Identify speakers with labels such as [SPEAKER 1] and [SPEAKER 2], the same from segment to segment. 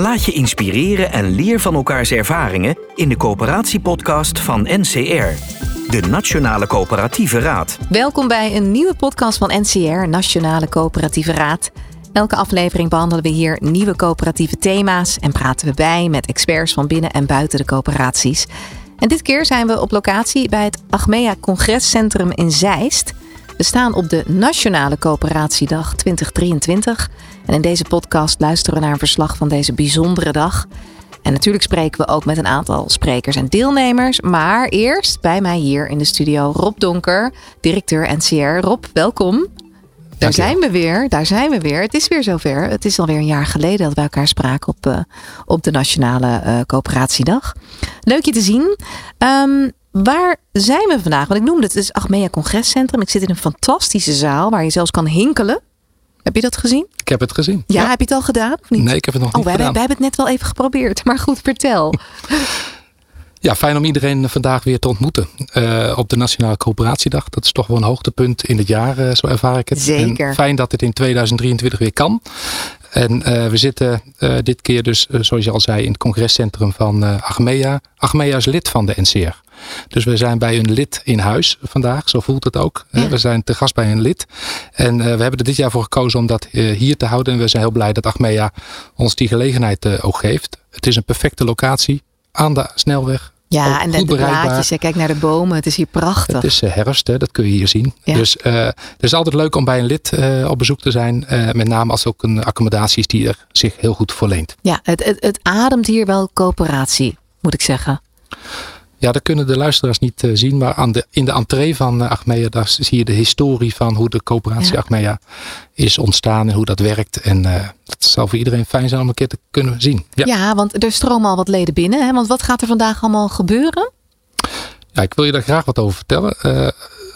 [SPEAKER 1] Laat je inspireren en leer van elkaars ervaringen in de coöperatiepodcast van NCR, de Nationale Coöperatieve Raad.
[SPEAKER 2] Welkom bij een nieuwe podcast van NCR, Nationale Coöperatieve Raad. Elke aflevering behandelen we hier nieuwe coöperatieve thema's en praten we bij met experts van binnen en buiten de coöperaties. En dit keer zijn we op locatie bij het Achmea Congrescentrum in Zeist. We staan op de Nationale Coöperatiedag 2023. En in deze podcast luisteren we naar een verslag van deze bijzondere dag. En natuurlijk spreken we ook met een aantal sprekers en deelnemers. Maar eerst bij mij hier in de studio Rob Donker, directeur NCR. Rob, welkom. Daar zijn we weer, daar zijn we weer. Het is weer zover. Het is alweer een jaar geleden dat we elkaar spraken op, uh, op de Nationale uh, Coöperatiedag. Leuk je te zien. Um, Waar zijn we vandaag? Want ik noemde het, het is Achmea Congrescentrum. Ik zit in een fantastische zaal waar je zelfs kan hinkelen. Heb je dat gezien?
[SPEAKER 3] Ik heb het gezien.
[SPEAKER 2] Ja, heb je het al gedaan of niet?
[SPEAKER 3] Nee, ik heb het nog
[SPEAKER 2] oh,
[SPEAKER 3] niet
[SPEAKER 2] wij,
[SPEAKER 3] gedaan.
[SPEAKER 2] Wij hebben het net wel even geprobeerd. Maar goed, vertel.
[SPEAKER 3] Ja, fijn om iedereen vandaag weer te ontmoeten uh, op de Nationale Coöperatiedag. Dat is toch wel een hoogtepunt in het jaar, uh, zo ervaar ik het.
[SPEAKER 2] Zeker.
[SPEAKER 3] En fijn dat het in 2023 weer kan. En uh, we zitten dit keer dus, zoals je al zei, in het congrescentrum van Achmea. Achmea is lid van de NCR. Dus we zijn bij een lid in huis vandaag, zo voelt het ook. Ja. We zijn te gast bij een lid. En we hebben er dit jaar voor gekozen om dat hier te houden. En we zijn heel blij dat Achmea ons die gelegenheid ook geeft. Het is een perfecte locatie aan de snelweg.
[SPEAKER 2] Ja, en de, de blaadjes. Kijk naar de bomen. Het is hier prachtig.
[SPEAKER 3] Het is herfst, hè, dat kun je hier zien. Ja. Dus het is altijd leuk om bij een lid op bezoek te zijn. met name als het ook een accommodatie is die er zich heel goed voor leent.
[SPEAKER 2] Ja, het, het, het ademt hier wel coöperatie, moet ik zeggen.
[SPEAKER 3] Ja, dat kunnen de luisteraars niet uh, zien. Maar aan de, in de entree van uh, Achmea, daar zie je de historie van hoe de coöperatie ja. Achmea is ontstaan en hoe dat werkt. En uh, dat zal voor iedereen fijn zijn om een keer te kunnen zien.
[SPEAKER 2] Ja, ja want er stromen al wat leden binnen. Hè? Want wat gaat er vandaag allemaal gebeuren?
[SPEAKER 3] Ja, ik wil je daar graag wat over vertellen.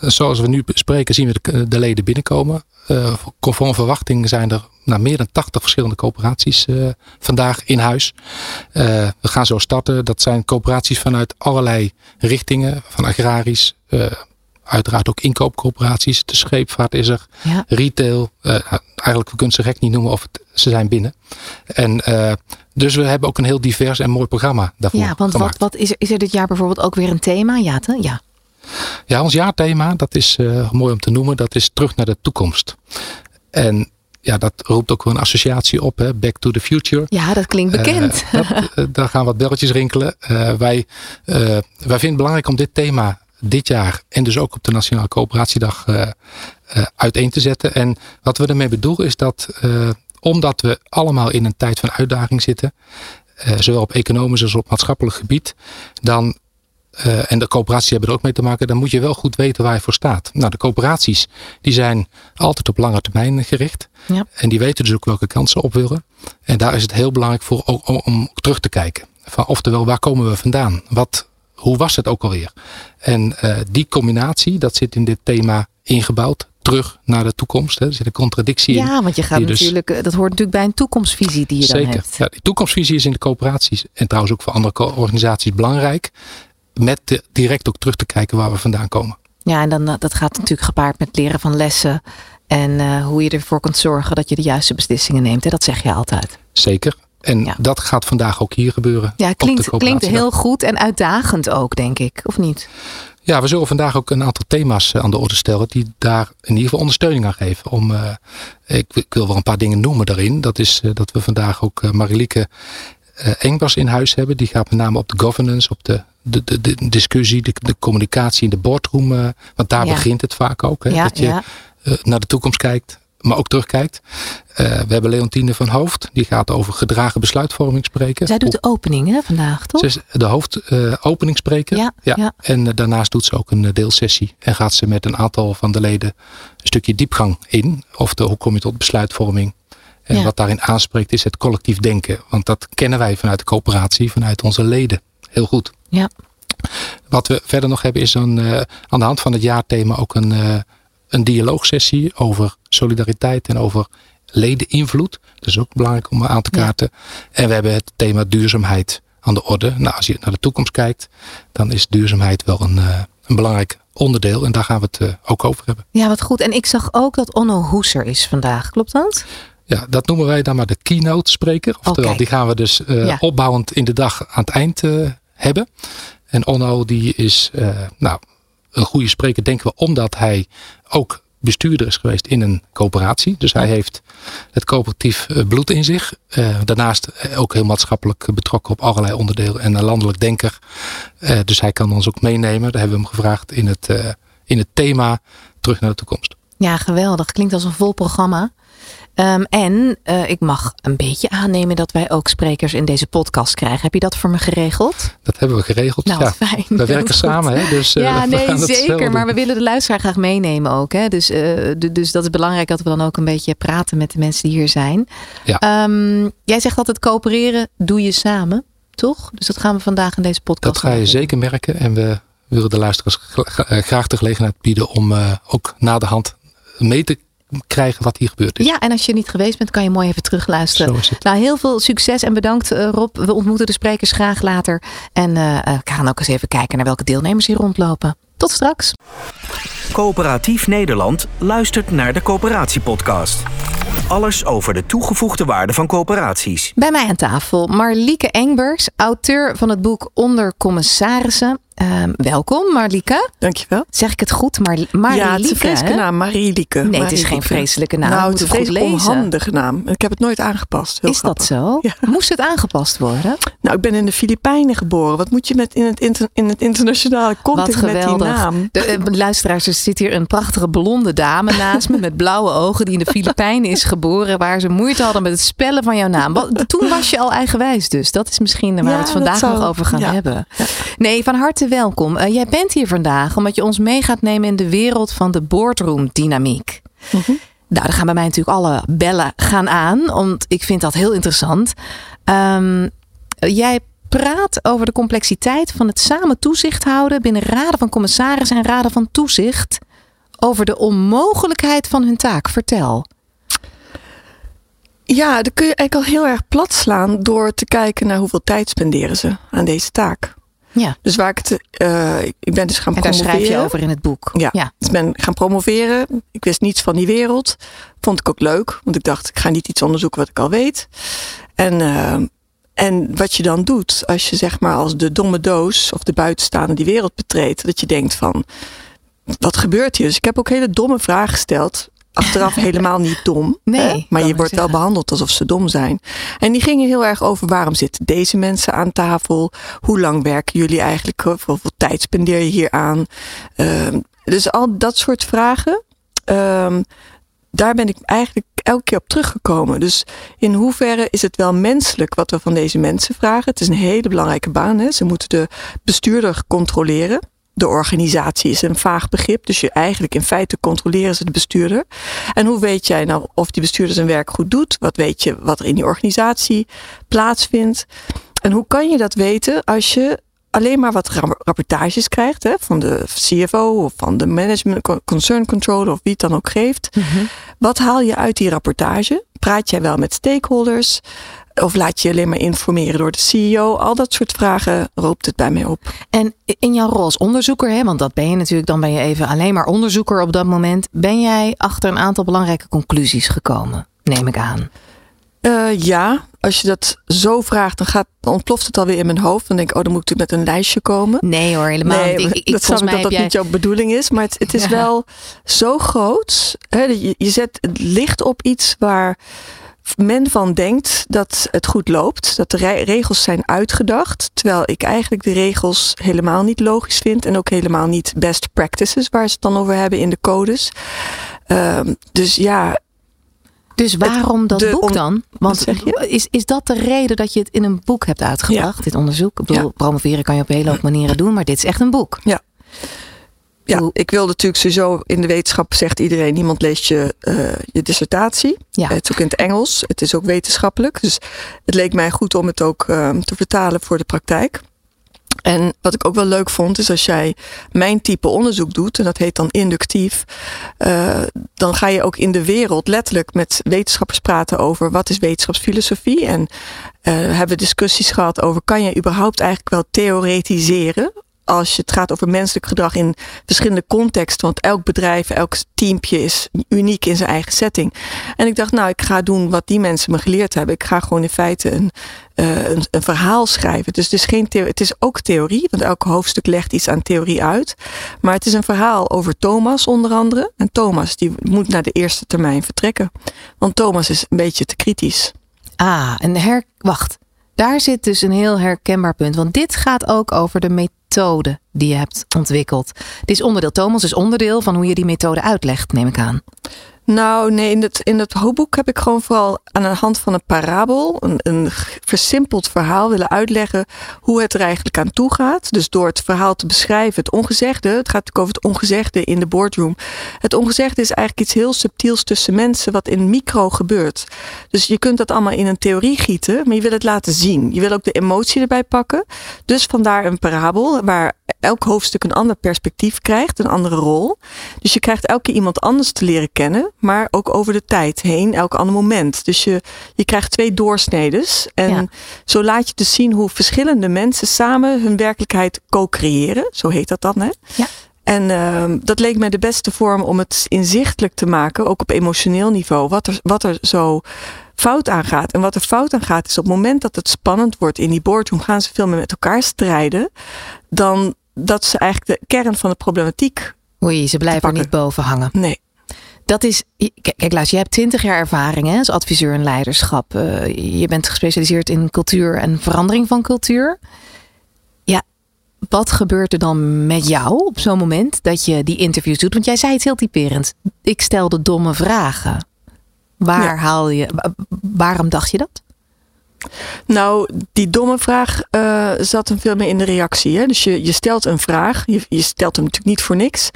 [SPEAKER 3] Zoals we nu spreken zien we de, de leden binnenkomen. conform verwachting zijn er nou, meer dan 80 verschillende coöperaties uh, vandaag in huis. Uh, we gaan zo starten. Dat zijn coöperaties vanuit allerlei richtingen. Van agrarisch, uh, uiteraard ook inkoopcoöperaties. De scheepvaart is er.
[SPEAKER 2] Ja.
[SPEAKER 3] Retail. eigenlijk, we kunnen ze gek niet noemen of het, ze zijn binnen. En dus we hebben ook een heel divers en mooi programma daarvoor
[SPEAKER 2] Ja, want
[SPEAKER 3] gemaakt.
[SPEAKER 2] wat, wat is, er, is er dit jaar bijvoorbeeld ook weer een thema? Ja, te? ja.
[SPEAKER 3] Ja, ons jaarthema, dat is mooi om te noemen. Dat is terug naar de toekomst. En ja, dat roept ook wel een associatie op. Hè? Back to the future.
[SPEAKER 2] Ja, dat klinkt bekend.
[SPEAKER 3] Uh, dat, daar gaan wat belletjes rinkelen. Uh, wij, wij vinden het belangrijk om dit thema dit jaar en dus ook op de Nationale Coöperatiedag uiteen te zetten. En wat we ermee bedoelen is dat omdat we allemaal in een tijd van uitdaging zitten, zowel op economisch als op maatschappelijk gebied, dan uh, en de coöperaties hebben er ook mee te maken, dan moet je wel goed weten waar je voor staat. Nou, de coöperaties die zijn altijd op lange termijn gericht.
[SPEAKER 2] Ja.
[SPEAKER 3] En die weten dus ook welke kansen op willen. En daar is het heel belangrijk voor om, om terug te kijken. Van, oftewel, waar komen we vandaan? Wat, hoe was het ook alweer? En uh, die combinatie, dat zit in dit thema ingebouwd. Terug naar de toekomst. Hè. Er zit een contradictie
[SPEAKER 2] ja,
[SPEAKER 3] in.
[SPEAKER 2] want je gaat natuurlijk, dus, dat hoort natuurlijk bij een toekomstvisie die je
[SPEAKER 3] zeker.
[SPEAKER 2] dan hebt.
[SPEAKER 3] Ja, die toekomstvisie is in de coöperaties en trouwens ook voor andere organisaties belangrijk met de, direct ook terug te kijken waar we vandaan komen.
[SPEAKER 2] Ja, en dan, dat gaat natuurlijk gepaard met leren van lessen. En uh, hoe je ervoor kunt zorgen dat je de juiste beslissingen neemt. Hè? Dat zeg je altijd.
[SPEAKER 3] Zeker. En ja. dat gaat vandaag ook hier gebeuren.
[SPEAKER 2] Ja, klinkt, klinkt heel goed en uitdagend ook, denk ik. Of niet?
[SPEAKER 3] Ja, we zullen vandaag ook een aantal thema's aan de orde stellen. Die daar in ieder geval ondersteuning aan geven. Om, uh, ik, ik, wil wel een paar dingen noemen daarin. Dat is uh, dat we vandaag ook uh, Marilieke Engbers in huis hebben. Die gaat met name op de governance, op de de, de, de discussie, de, de, communicatie in de boardroom. Uh, want daar
[SPEAKER 2] Ja.
[SPEAKER 3] begint het vaak ook. Hè,
[SPEAKER 2] Ja,
[SPEAKER 3] dat je
[SPEAKER 2] ja.
[SPEAKER 3] uh, naar de toekomst kijkt, maar ook terugkijkt. Uh, we hebben Leontine van Hoofd. Die gaat over gedragen besluitvorming spreken.
[SPEAKER 2] Zij doet de opening hè, vandaag, toch?
[SPEAKER 3] Ze is de hoofdopeningsspreker.
[SPEAKER 2] Ja, ja.
[SPEAKER 3] En eh, daarnaast doet ze ook een eh, deelsessie. En gaat ze met een aantal van de leden een stukje diepgang in. Of de, hoe kom je tot besluitvorming. En
[SPEAKER 2] Ja.
[SPEAKER 3] wat daarin aanspreekt is het collectief denken. Want dat kennen wij vanuit de coöperatie, vanuit onze leden. Heel goed.
[SPEAKER 2] Ja.
[SPEAKER 3] Wat we verder nog hebben is een, eh, aan de hand van het jaarthema ook een, eh, een dialoogsessie over solidariteit en over ledeninvloed. Dat is ook belangrijk om aan te
[SPEAKER 2] Ja.
[SPEAKER 3] kaarten. En we hebben het thema duurzaamheid aan de orde. Nou, als je naar de toekomst kijkt, dan is duurzaamheid wel een, eh, een belangrijk onderdeel. En daar gaan we het ook over hebben.
[SPEAKER 2] Ja, wat goed. En ik zag ook dat Onno Hoeser is vandaag. Klopt dat?
[SPEAKER 3] Ja, dat noemen wij dan maar de keynote spreker. Oftewel, die gaan we dus eh,
[SPEAKER 2] Ja.
[SPEAKER 3] opbouwend in de dag aan het eind eh, hebben. En Onno die is eh, nou, een goede spreker, denken we, omdat hij ook bestuurder is geweest in een coöperatie. Dus hij heeft het coöperatief bloed in zich. Daarnaast ook heel maatschappelijk betrokken op allerlei onderdelen en een landelijk denker. Dus hij kan ons ook meenemen. Daar hebben we hem gevraagd in het, in het thema terug naar de toekomst.
[SPEAKER 2] Ja, geweldig. Klinkt als een vol programma. Ehm, en eh, ik mag een beetje aannemen dat wij ook sprekers in deze podcast krijgen. Heb je dat voor me geregeld?
[SPEAKER 3] Dat hebben we geregeld.
[SPEAKER 2] Nou,
[SPEAKER 3] ja,
[SPEAKER 2] fijn.
[SPEAKER 3] we werken
[SPEAKER 2] goed.
[SPEAKER 3] samen. Hè? Dus, eh,
[SPEAKER 2] ja, nee, zeker. Maar we willen de luisteraar graag meenemen ook. Hè? Dus, eh, dus dat is belangrijk dat we dan ook een beetje praten met de mensen die hier zijn.
[SPEAKER 3] Ja.
[SPEAKER 2] Ehm, jij zegt altijd coöpereren doe je samen, toch? Dus dat gaan we vandaag in deze podcast
[SPEAKER 3] Dat ga je zeker merken. En we willen de luisteraars gra- graag de gelegenheid bieden om ook na de hand mee te krijgen wat hier gebeurd is.
[SPEAKER 2] Ja, en als je niet geweest bent, kan je mooi even terugluisteren.
[SPEAKER 3] Zo is het.
[SPEAKER 2] Nou, heel veel succes en bedankt eh, Rob. We ontmoeten de sprekers graag later. En eh, eh, we gaan ook eens even kijken naar welke deelnemers hier rondlopen. Tot straks.
[SPEAKER 1] Coöperatief Nederland luistert naar de Coöperatiepodcast. Alles over de toegevoegde waarde van coöperaties.
[SPEAKER 2] Bij mij aan tafel Marlieke Engbers, auteur van het boek Onder Commissarissen. Ehm, welkom Marlieke.
[SPEAKER 4] Dankjewel.
[SPEAKER 2] Zeg ik het goed? Marlieke,
[SPEAKER 4] ja, het is een vreselijke naam, Marielieke.
[SPEAKER 2] Nee, het is geen vreselijke naam.
[SPEAKER 4] Nou, het is een onhandige naam. Ik heb het nooit aangepast. Heel
[SPEAKER 2] Is dat zo?
[SPEAKER 4] Ja.
[SPEAKER 2] Moest het aangepast worden?
[SPEAKER 4] Nou, ik ben in de Filipijnen geboren. Wat moet je met in het, inter- in het internationale context met die naam?
[SPEAKER 2] De, eh, luisteraars, er zit hier een prachtige blonde dame naast me met blauwe ogen die in de Filipijnen is geboren, waar ze moeite hadden met het spellen van jouw naam. Wat, toen was je al eigenwijs dus. Dat is misschien waar
[SPEAKER 4] Ja,
[SPEAKER 2] we het vandaag
[SPEAKER 4] zou-
[SPEAKER 2] nog over gaan
[SPEAKER 4] ja.
[SPEAKER 2] hebben. Nee, van harte welkom. Eh, jij bent hier vandaag omdat je ons mee gaat nemen in de wereld van de boardroom dynamiek.
[SPEAKER 4] Mhm.
[SPEAKER 2] Nou, dan gaan bij mij natuurlijk alle bellen gaan aan, want ik vind dat heel interessant. Ehm, jij praat over de complexiteit van het samen toezicht houden binnen raden van commissarissen en raden van toezicht. Over de onmogelijkheid van hun taak. Vertel.
[SPEAKER 4] Ja, dan kun je eigenlijk al heel erg plat slaan door te kijken naar hoeveel tijd spenderen ze aan deze taak.
[SPEAKER 2] Ja,
[SPEAKER 4] Dus waar ik het, eh, ik ben dus gaan
[SPEAKER 2] en daar
[SPEAKER 4] promoveren.
[SPEAKER 2] schrijf je over in het boek.
[SPEAKER 4] Ja.
[SPEAKER 2] ja.
[SPEAKER 4] Dus ben gaan promoveren. Ik wist niets van die wereld. Vond ik ook leuk, want ik dacht, ik ga niet iets onderzoeken wat ik al weet. En, eh, en wat je dan doet, als je zeg maar als de domme doos of de buitenstaande die wereld betreedt, dat je denkt van, wat gebeurt hier? Dus ik heb ook hele domme vragen gesteld. Achteraf helemaal niet dom.
[SPEAKER 2] Nee,
[SPEAKER 4] maar je wordt wel behandeld alsof ze dom zijn. En die gingen heel erg over waarom zitten deze mensen aan tafel? Hoe lang werken jullie eigenlijk? Hoeveel tijd spendeer je hier aan? Ehm, dus al dat soort vragen. ehm, daar ben ik eigenlijk elke keer op teruggekomen. Dus in hoeverre is het wel menselijk wat we van deze mensen vragen? Het is een hele belangrijke baan. Hè? Ze moeten de bestuurder controleren. De organisatie is een vaag begrip. Dus je eigenlijk in feite controleren ze de bestuurder. En hoe weet jij nou of die bestuurder zijn werk goed doet? Wat weet je wat er in die organisatie plaatsvindt? En hoe kan je dat weten als je alleen maar wat ra- rapportages krijgt hè, van de CFO of van de management co- concern controller of wie het dan ook geeft? Wat haal je uit die rapportage? Praat jij wel met stakeholders? Of laat je je alleen maar informeren door de CEO? Al dat soort vragen roopt het bij mij op.
[SPEAKER 2] En in jouw rol als onderzoeker, hè, want dat ben je natuurlijk, dan ben je even alleen maar onderzoeker op dat moment. Ben jij achter een aantal belangrijke conclusies gekomen? Neem ik aan.
[SPEAKER 4] Eh, ja, als je dat zo vraagt, dan, gaat, dan ontploft het alweer in mijn hoofd. Dan denk ik, oh, dan moet ik natuurlijk met een lijstje komen.
[SPEAKER 2] Nee hoor, helemaal
[SPEAKER 4] Nee,
[SPEAKER 2] niet. Ik, ik,
[SPEAKER 4] dat snap ik dat dat
[SPEAKER 2] jij...
[SPEAKER 4] niet jouw bedoeling is. Maar het, het is
[SPEAKER 2] Ja.
[SPEAKER 4] wel zo groot. Hè, je, je zet het licht op iets waar men van denkt dat het goed loopt. Dat de re- regels zijn uitgedacht. Terwijl ik eigenlijk de regels helemaal niet logisch vind. En ook helemaal niet best practices waar ze het dan over hebben in de codes. Ehm, dus ja,
[SPEAKER 2] Dus waarom dat boek dan? Want? Is, is dat de reden dat je het in een boek hebt uitgebracht, dit onderzoek? Ik bedoel,
[SPEAKER 4] Ja.
[SPEAKER 2] promoveren kan je op een hele hoop manieren doen, maar dit is echt een boek.
[SPEAKER 4] ja, ik wil natuurlijk sowieso in de wetenschap zegt iedereen, niemand leest je, uh, je dissertatie. Ja. Het is ook in het Engels, het is ook wetenschappelijk. Dus het leek mij goed om het ook uh, te vertalen voor de praktijk. En wat ik ook wel leuk vond, is als jij mijn type onderzoek doet, en dat heet dan inductief, uh, dan ga je ook in de wereld letterlijk met wetenschappers praten over wat is wetenschapsfilosofie. En uh, hebben we discussies gehad over kan je überhaupt eigenlijk wel theoretiseren als je het gaat over menselijk gedrag in verschillende contexten. Want elk bedrijf, elk teampje is uniek in zijn eigen setting. En ik dacht, nou, ik ga doen wat die mensen me geleerd hebben. Ik ga gewoon in feite een, uh, een, een, verhaal schrijven. Dus het is, geen het is ook theorie, want elk hoofdstuk legt iets aan theorie uit. Maar het is een verhaal over Thomas onder andere. En Thomas die moet naar de eerste termijn vertrekken. Want Thomas is een beetje te kritisch.
[SPEAKER 2] Ah, en her... Wacht. Daar zit dus een heel herkenbaar punt. Want dit gaat ook over de methode die je hebt ontwikkeld. Dit is onderdeel, Thomas is onderdeel van hoe je die methode uitlegt, neem ik aan.
[SPEAKER 4] Nou, nee, in het, in het hoofdboek heb ik gewoon vooral aan de hand van een parabel, een, een versimpeld verhaal willen uitleggen hoe het er eigenlijk aan toe gaat. Dus door het verhaal te beschrijven, het ongezegde, het gaat natuurlijk over het ongezegde in de boardroom. Het ongezegde is eigenlijk iets heel subtiels tussen mensen wat in micro gebeurt. Dus je kunt dat allemaal in een theorie gieten, maar je wil het laten zien. Je wil ook de emotie erbij pakken. Dus vandaar een parabel waar elk hoofdstuk een ander perspectief krijgt, een andere rol. Dus je krijgt elke keer iemand anders te leren kennen, maar ook over de tijd heen, elk ander moment. Dus je, je krijgt twee doorsnedes. En zo laat je dus zien hoe verschillende mensen samen hun werkelijkheid co-creëren. Zo heet dat dan, hè? Ja. En uh, dat leek mij de beste vorm om het inzichtelijk te maken, ook op emotioneel niveau, wat er, wat er zo fout aan gaat. En wat er fout aan gaat, is op het moment dat het spannend wordt in die boardroom, gaan ze veel meer met elkaar strijden, dan dat ze eigenlijk de kern van de problematiek.
[SPEAKER 2] Oei, ze blijven er niet boven hangen.
[SPEAKER 4] Nee.
[SPEAKER 2] Dat is, kijk, Laas, je hebt twintig jaar ervaring hè, als adviseur in leiderschap. Uh, je bent gespecialiseerd in cultuur en verandering van cultuur. Ja, wat gebeurt er dan met jou op zo'n moment dat je die interviews doet? Want jij zei het heel typerend. Ik stelde domme vragen. Waar haal je, waarom dacht je dat?
[SPEAKER 4] Nou, die domme vraag uh, zat hem veel meer in de reactie. Hè? Dus je, je stelt een vraag, je, je stelt hem natuurlijk niet voor niks.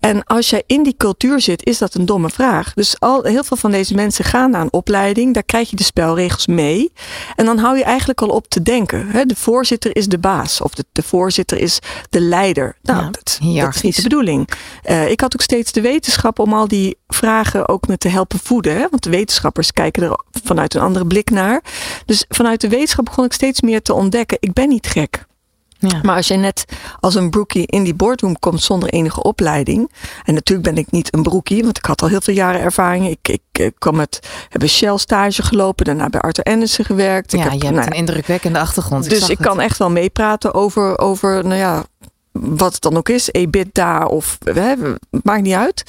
[SPEAKER 4] En als jij in die cultuur zit, is dat een domme vraag. Dus al, heel veel van deze mensen gaan naar een opleiding. Daar krijg je de spelregels mee. En dan hou je eigenlijk al op te denken. De voorzitter is de baas. Of de, de voorzitter is de leider. Nou, ja, dat, dat, is niet de bedoeling. Uh, ik had ook steeds de wetenschap om al die vragen ook met te helpen voeden. Hè? Want de wetenschappers kijken er vanuit een andere blik naar. Dus vanuit de wetenschap begon ik steeds meer te ontdekken. Ik ben niet gek. Ja. Maar als je net als een broekie in die boardroom komt zonder enige opleiding. En natuurlijk ben ik niet een broekie, want ik had al heel veel jaren ervaring. Ik, ik, ik kwam met, heb een Shell stage gelopen, daarna bij Arthur Anderson gewerkt.
[SPEAKER 2] Ja,
[SPEAKER 4] ik heb,
[SPEAKER 2] je hebt nou, een indrukwekkende achtergrond.
[SPEAKER 4] Dus ik, kan echt wel meepraten over, over, nou ja, wat het dan ook is, EBITDA of hè, maakt niet uit.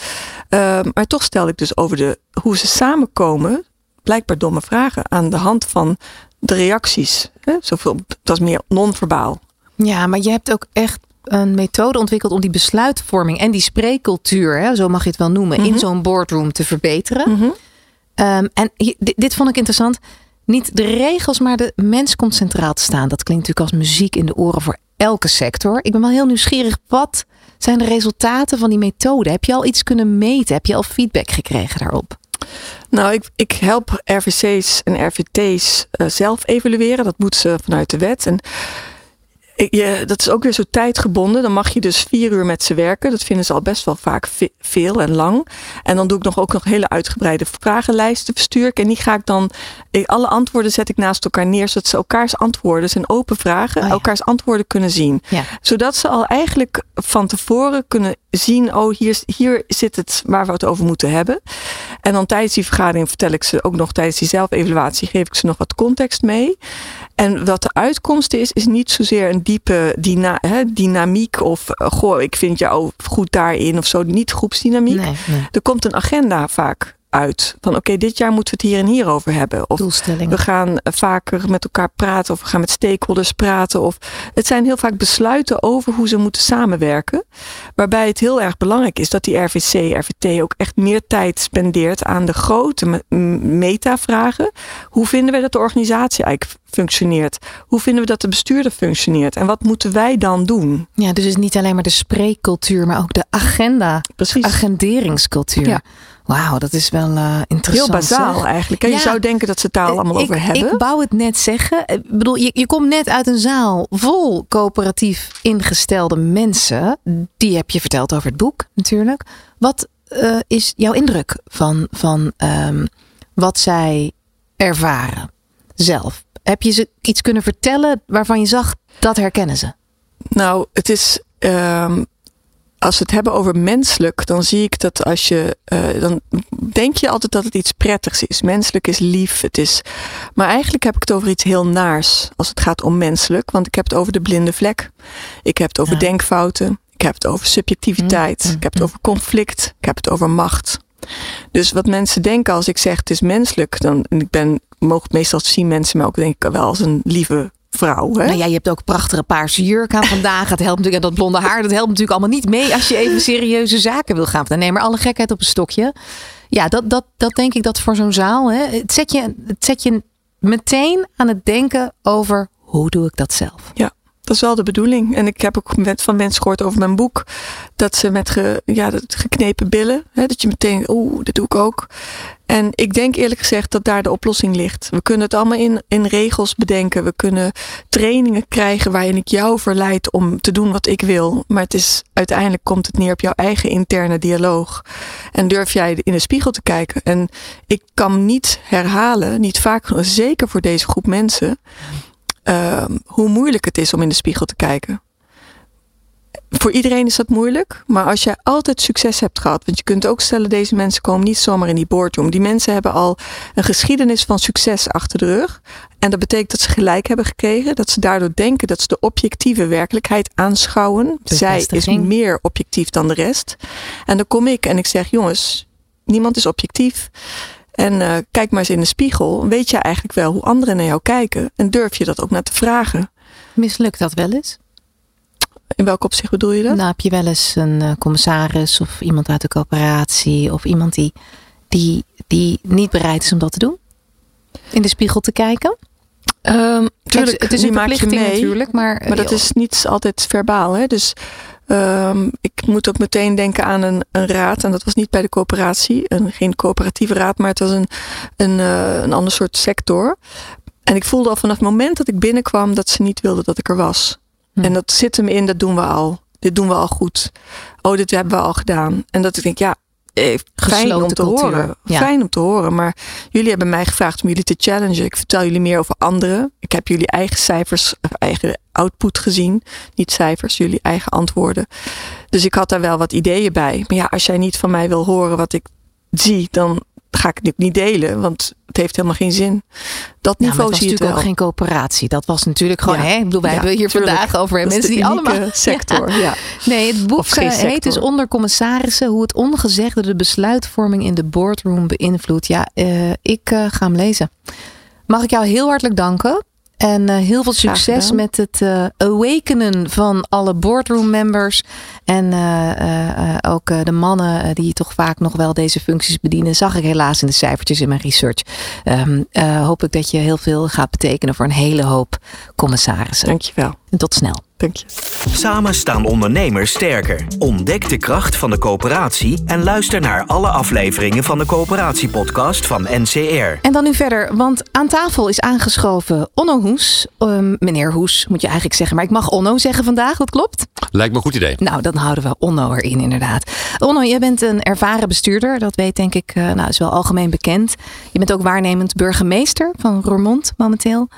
[SPEAKER 4] Uh, maar toch stel ik dus over de, hoe ze samenkomen, blijkbaar domme vragen aan de hand van de reacties. Hè? Zoveel, dat is meer non-verbaal.
[SPEAKER 2] Ja, maar je hebt ook echt een methode ontwikkeld om die besluitvorming en die spreekcultuur, hè, zo mag je het wel noemen, in mhm. zo'n boardroom te verbeteren. Mhm. Ehm, en dit, dit, vond ik interessant. Niet de regels, maar de mens komt centraal te staan. Dat klinkt natuurlijk als muziek in de oren voor elke sector. Ik ben wel heel nieuwsgierig. Wat zijn de resultaten van die methode? Heb je al iets kunnen meten? Heb je al feedback gekregen daarop?
[SPEAKER 4] Nou, ik, ik help RVC's en RVT's uh, eh, zelf evalueren. Dat moeten ze vanuit de wet. En je, dat is ook weer zo tijdgebonden. Dan mag je dus vier uur met ze werken. Dat vinden ze al best wel vaak veel en lang. En dan doe ik nog ook nog hele uitgebreide vragenlijsten verstuur ik. En die ga ik dan, alle antwoorden zet ik naast elkaar neer. Zodat ze elkaars antwoorden, zijn open vragen, oh elkaars antwoorden kunnen zien. Zodat ze al eigenlijk van tevoren kunnen zien, oh hier, hier zit het waar we het over moeten hebben. En dan tijdens die vergadering vertel ik ze ook nog tijdens die zelfevaluatie, geef ik ze nog wat context mee. En wat de uitkomst is, is niet zozeer een diepe dyna hè, dynamiek of goh, ik vind jou goed daarin of zo. Niet groepsdynamiek. Er komt een agenda vaak uit. Van oké, dit jaar moeten we het hier en hier over hebben. Of
[SPEAKER 2] Doelstellingen.
[SPEAKER 4] we gaan vaker met elkaar praten. Of we gaan met stakeholders praten. Of het zijn heel vaak besluiten over hoe ze moeten samenwerken. Waarbij het heel erg belangrijk is dat die RVC, RVT ook echt meer tijd spendeert aan de grote metavragen. Hoe vinden we dat de organisatie eigenlijk functioneert? Hoe vinden we dat de bestuurder functioneert? En wat moeten wij dan doen?
[SPEAKER 2] Ja, dus het is niet alleen maar de spreekcultuur, maar ook de agenda,
[SPEAKER 4] Precies.
[SPEAKER 2] agenderingscultuur.
[SPEAKER 4] Ja.
[SPEAKER 2] Wauw, dat is wel eh,
[SPEAKER 4] Heel
[SPEAKER 2] interessant.
[SPEAKER 4] bazaal
[SPEAKER 2] zeg.
[SPEAKER 4] eigenlijk. En Je zou denken dat ze het daar al allemaal
[SPEAKER 2] ik,
[SPEAKER 4] over hebben.
[SPEAKER 2] Ik wou het net zeggen. Ik bedoel, je, je komt net uit een zaal vol coöperatief ingestelde mensen. Die heb je verteld over het boek natuurlijk. Wat eh, is jouw indruk van, van ehm, wat zij ervaren zelf? Heb je ze iets kunnen vertellen waarvan je zag dat herkennen ze?
[SPEAKER 4] Nou, het is. ehm, als we het hebben over menselijk, dan zie ik dat als je. eh, dan denk je altijd dat het iets prettigs is. Menselijk is lief. Het is. Maar eigenlijk heb ik het over iets heel naars. Als het gaat om menselijk. Want ik heb het over de blinde vlek. Ik heb het over
[SPEAKER 2] Ja.
[SPEAKER 4] denkfouten. Ik heb het over subjectiviteit.
[SPEAKER 2] Mm, mm,
[SPEAKER 4] Ik heb het over conflict. Ik heb het over macht. Dus wat mensen denken als ik zeg het is menselijk, dan en ik ben mogen meestal zien mensen me ook denk ik wel als een lieve vrouw. Hè?
[SPEAKER 2] Nou ja, je hebt ook prachtige paarse jurk aan vandaag. Het helpt natuurlijk, en dat blonde haar, dat helpt natuurlijk allemaal niet mee als je even serieuze zaken wil gaan. Nee, maar alle gekheid op een stokje. Ja, dat, dat, dat denk ik dat voor zo'n zaal. Hè, het, zet je, het zet je meteen aan het denken over hoe doe ik dat zelf.
[SPEAKER 4] Dat is wel de bedoeling. En ik heb ook van mensen gehoord over mijn boek. Dat ze met ja, geknepen billen. Hè, dat je meteen, oeh, dat doe ik ook. En ik denk eerlijk gezegd dat daar de oplossing ligt. We kunnen het allemaal in, in regels bedenken. We kunnen trainingen krijgen waarin ik jou verleid om te doen wat ik wil. Maar het is, uiteindelijk komt het neer op jouw eigen interne dialoog. En durf jij in de spiegel te kijken. En ik kan niet herhalen, niet vaak zeker voor deze groep mensen ehm, hoe moeilijk het is om in de spiegel te kijken. Voor iedereen is dat moeilijk, maar als jij altijd succes hebt gehad, want je kunt ook stellen, deze mensen komen niet zomaar in die boardroom. Die mensen hebben al een geschiedenis van succes achter de rug. En dat betekent dat ze gelijk hebben gekregen, dat ze daardoor denken dat ze de objectieve werkelijkheid aanschouwen. Zij is meer objectief dan de rest. En dan kom ik en ik zeg, jongens, niemand is objectief. En eh, kijk maar eens in de spiegel. Weet je eigenlijk wel hoe anderen naar jou kijken? En durf je dat ook naar te vragen?
[SPEAKER 2] Mislukt dat wel eens?
[SPEAKER 4] In welk opzicht bedoel je dat?
[SPEAKER 2] Nou, heb je wel eens een eh, commissaris of iemand uit de coöperatie of iemand die, die, die niet bereid is om dat te doen? In de spiegel te kijken?
[SPEAKER 4] Ehm tuurlijk,
[SPEAKER 2] het is een verplichting
[SPEAKER 4] mee.
[SPEAKER 2] natuurlijk, maar,
[SPEAKER 4] Maar dat is niet altijd verbaal. Hè? Dus ehm, ik moet ook meteen denken aan een, een raad. En dat was niet bij de coöperatie. Een, geen coöperatieve raad, maar het was een, een, eh, een ander soort sector. En ik voelde al vanaf het moment dat ik binnenkwam dat ze niet wilden dat ik er was.
[SPEAKER 2] Hm.
[SPEAKER 4] En dat zit hem in, dat doen we al. Dit doen we al goed. Oh, dit hebben we al gedaan. En dat ik denk, ja, fijn
[SPEAKER 2] Gesloten
[SPEAKER 4] om te
[SPEAKER 2] cultuur,
[SPEAKER 4] horen.
[SPEAKER 2] ja.
[SPEAKER 4] Fijn om te horen. Maar jullie hebben mij gevraagd om jullie te challengen. Ik vertel jullie meer over anderen. Ik heb jullie eigen cijfers, of eigen output gezien. Niet cijfers, jullie eigen antwoorden. Dus ik had daar wel wat ideeën bij. Maar ja, als jij niet van mij wil horen wat ik zie, dan ga ik het niet delen. Want het heeft helemaal geen zin. Dat
[SPEAKER 2] Ja, maar
[SPEAKER 4] niveau
[SPEAKER 2] het was
[SPEAKER 4] zie je
[SPEAKER 2] natuurlijk ook geen coöperatie. Dat was natuurlijk gewoon,
[SPEAKER 4] Ja.
[SPEAKER 2] hè? Ik bedoel, wij
[SPEAKER 4] Ja,
[SPEAKER 2] hebben hier
[SPEAKER 4] tuurlijk.
[SPEAKER 2] vandaag over
[SPEAKER 4] Dat
[SPEAKER 2] mensen die allemaal...
[SPEAKER 4] sector. Ja.
[SPEAKER 2] Nee, het boek eh, heet dus. Onder Commissarissen hoe het ongezegde de besluitvorming in de boardroom beïnvloedt. Ja, eh, ik eh, ga hem lezen. Mag ik jou heel hartelijk danken. En eh, heel veel succes met het eh, awakenen van alle boardroom members. En eh, ook de mannen die toch vaak nog wel deze functies bedienen. Zag ik helaas in de cijfertjes in mijn research. Eh, hoop ik dat je heel veel gaat betekenen voor een hele hoop commissarissen.
[SPEAKER 4] Dankjewel.
[SPEAKER 2] En tot snel.
[SPEAKER 4] Dank je.
[SPEAKER 1] Samen staan ondernemers sterker. Ontdek de kracht van de coöperatie en luister naar alle afleveringen van de coöperatiepodcast van NCR.
[SPEAKER 2] En dan nu verder, want aan tafel is aangeschoven Onno Hoes. Ehm, meneer Hoes moet je eigenlijk zeggen, maar ik mag Onno zeggen vandaag, dat klopt?
[SPEAKER 5] Lijkt me een goed idee.
[SPEAKER 2] Nou, dan houden we Onno erin inderdaad. Onno, jij bent een ervaren bestuurder, dat weet denk ik, eh, nou is wel algemeen bekend. Je bent ook waarnemend burgemeester van Roermond momenteel.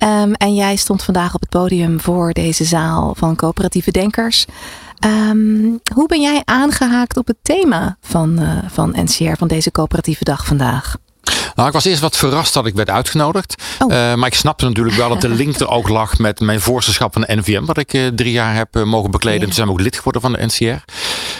[SPEAKER 2] Ehm, en jij stond vandaag op het podium voor deze zaal van coöperatieve denkers. Ehm, hoe ben jij aangehaakt op het thema van, eh, van NCR, van deze coöperatieve dag vandaag?
[SPEAKER 5] Nou, ik was eerst wat verrast dat ik werd uitgenodigd.
[SPEAKER 2] Oh.
[SPEAKER 5] Eh, maar ik snapte natuurlijk wel dat de link er ook lag met mijn voorzitterschap van de NVM. Wat ik eh, drie jaar heb mogen bekleden.
[SPEAKER 2] Ja.
[SPEAKER 5] Toen zijn we ook lid geworden van de NCR.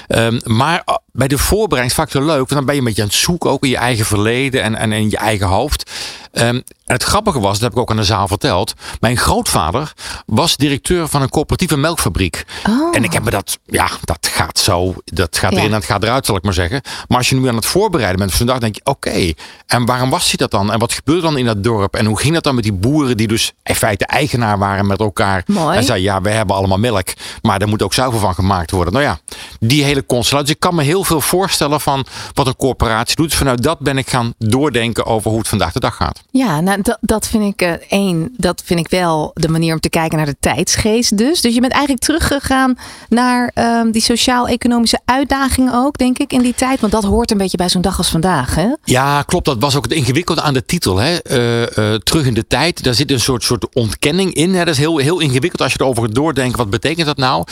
[SPEAKER 5] Ehm, maar bij de voorbereiding vaak zo leuk. Want dan ben je een beetje aan het zoeken ook in je eigen verleden en, en in je eigen hoofd. Um, en het grappige was, dat heb ik ook aan de zaal verteld. Mijn grootvader was directeur van een coöperatieve melkfabriek.
[SPEAKER 2] Oh.
[SPEAKER 5] En ik heb me dat, ja, dat gaat zo, dat gaat erin en het gaat eruit, zal ik maar zeggen. Maar als je nu aan het voorbereiden bent vandaag, denk je, oké, en waarom was hij dat dan? En wat gebeurde dan in dat dorp? En hoe ging dat dan met die boeren die dus in feite eigenaar waren met elkaar?
[SPEAKER 2] Mooi.
[SPEAKER 5] En zei, ja, we hebben allemaal melk, maar er moet ook zuivel van gemaakt worden. Nou ja, die hele constellatie. Dus ik kan me heel veel voorstellen van wat een corporatie doet. Vanuit dat ben ik gaan doordenken over hoe het vandaag de dag gaat.
[SPEAKER 2] Ja, nou, dat, dat vind ik uh, één. Dat vind ik wel de manier om te kijken naar de tijdsgeest. Dus, dus je bent eigenlijk teruggegaan naar um, die sociaal-economische uitdagingen ook, denk ik, in die tijd. Want dat hoort een beetje bij zo'n dag als vandaag. Hè?
[SPEAKER 5] Ja, klopt. Dat was ook het ingewikkelde aan de titel. Hè? Uh, uh, terug in de tijd. Daar zit een soort, soort ontkenning in. Hè? Dat is heel, heel ingewikkeld als je erover doordenkt. Wat betekent dat nou?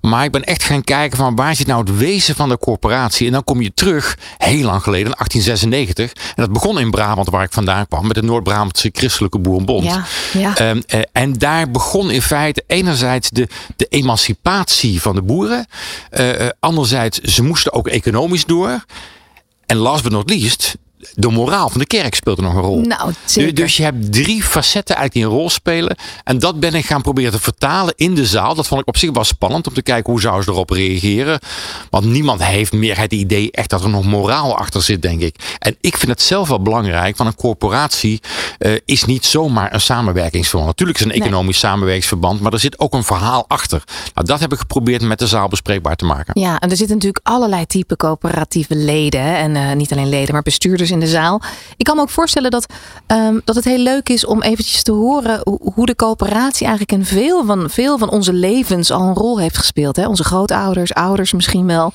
[SPEAKER 5] Maar ik ben echt gaan kijken van waar zit nou het wezen van de corporatie? En dan kom je terug, heel lang geleden, in 1896. En dat begon in Brabant, waar ik vandaan kwam, met de Noord-Brabantse Christelijke Boerenbond.
[SPEAKER 2] Ja, ja.
[SPEAKER 5] Um, uh, en daar begon in feite enerzijds de, de emancipatie van de boeren. Uh, anderzijds, ze moesten ook economisch door. En last but not least, de moraal van de kerk speelt er nog een rol.
[SPEAKER 2] Nou, zeker.
[SPEAKER 5] Dus je hebt drie facetten eigenlijk die een rol spelen. En dat ben ik gaan proberen te vertalen in de zaal. Dat vond ik op zich wel spannend om te kijken hoe zouden ze erop reageren. Want niemand heeft meer het idee echt dat er nog moraal achter zit, denk ik. En ik vind het zelf wel belangrijk, want een corporatie uh, is niet zomaar een samenwerkingsverband. Natuurlijk is het een economisch nee. samenwerkingsverband, maar er zit ook een verhaal achter. Nou, dat heb ik geprobeerd met de zaal bespreekbaar te maken.
[SPEAKER 2] Ja, en er zitten natuurlijk allerlei type coöperatieve leden. En uh, niet alleen leden, maar bestuurders in de zaal. Ik kan me ook voorstellen dat, um, dat het heel leuk is om eventjes te horen hoe de coöperatie eigenlijk in veel van, veel van onze levens al een rol heeft gespeeld. Hè? Onze grootouders, ouders misschien wel.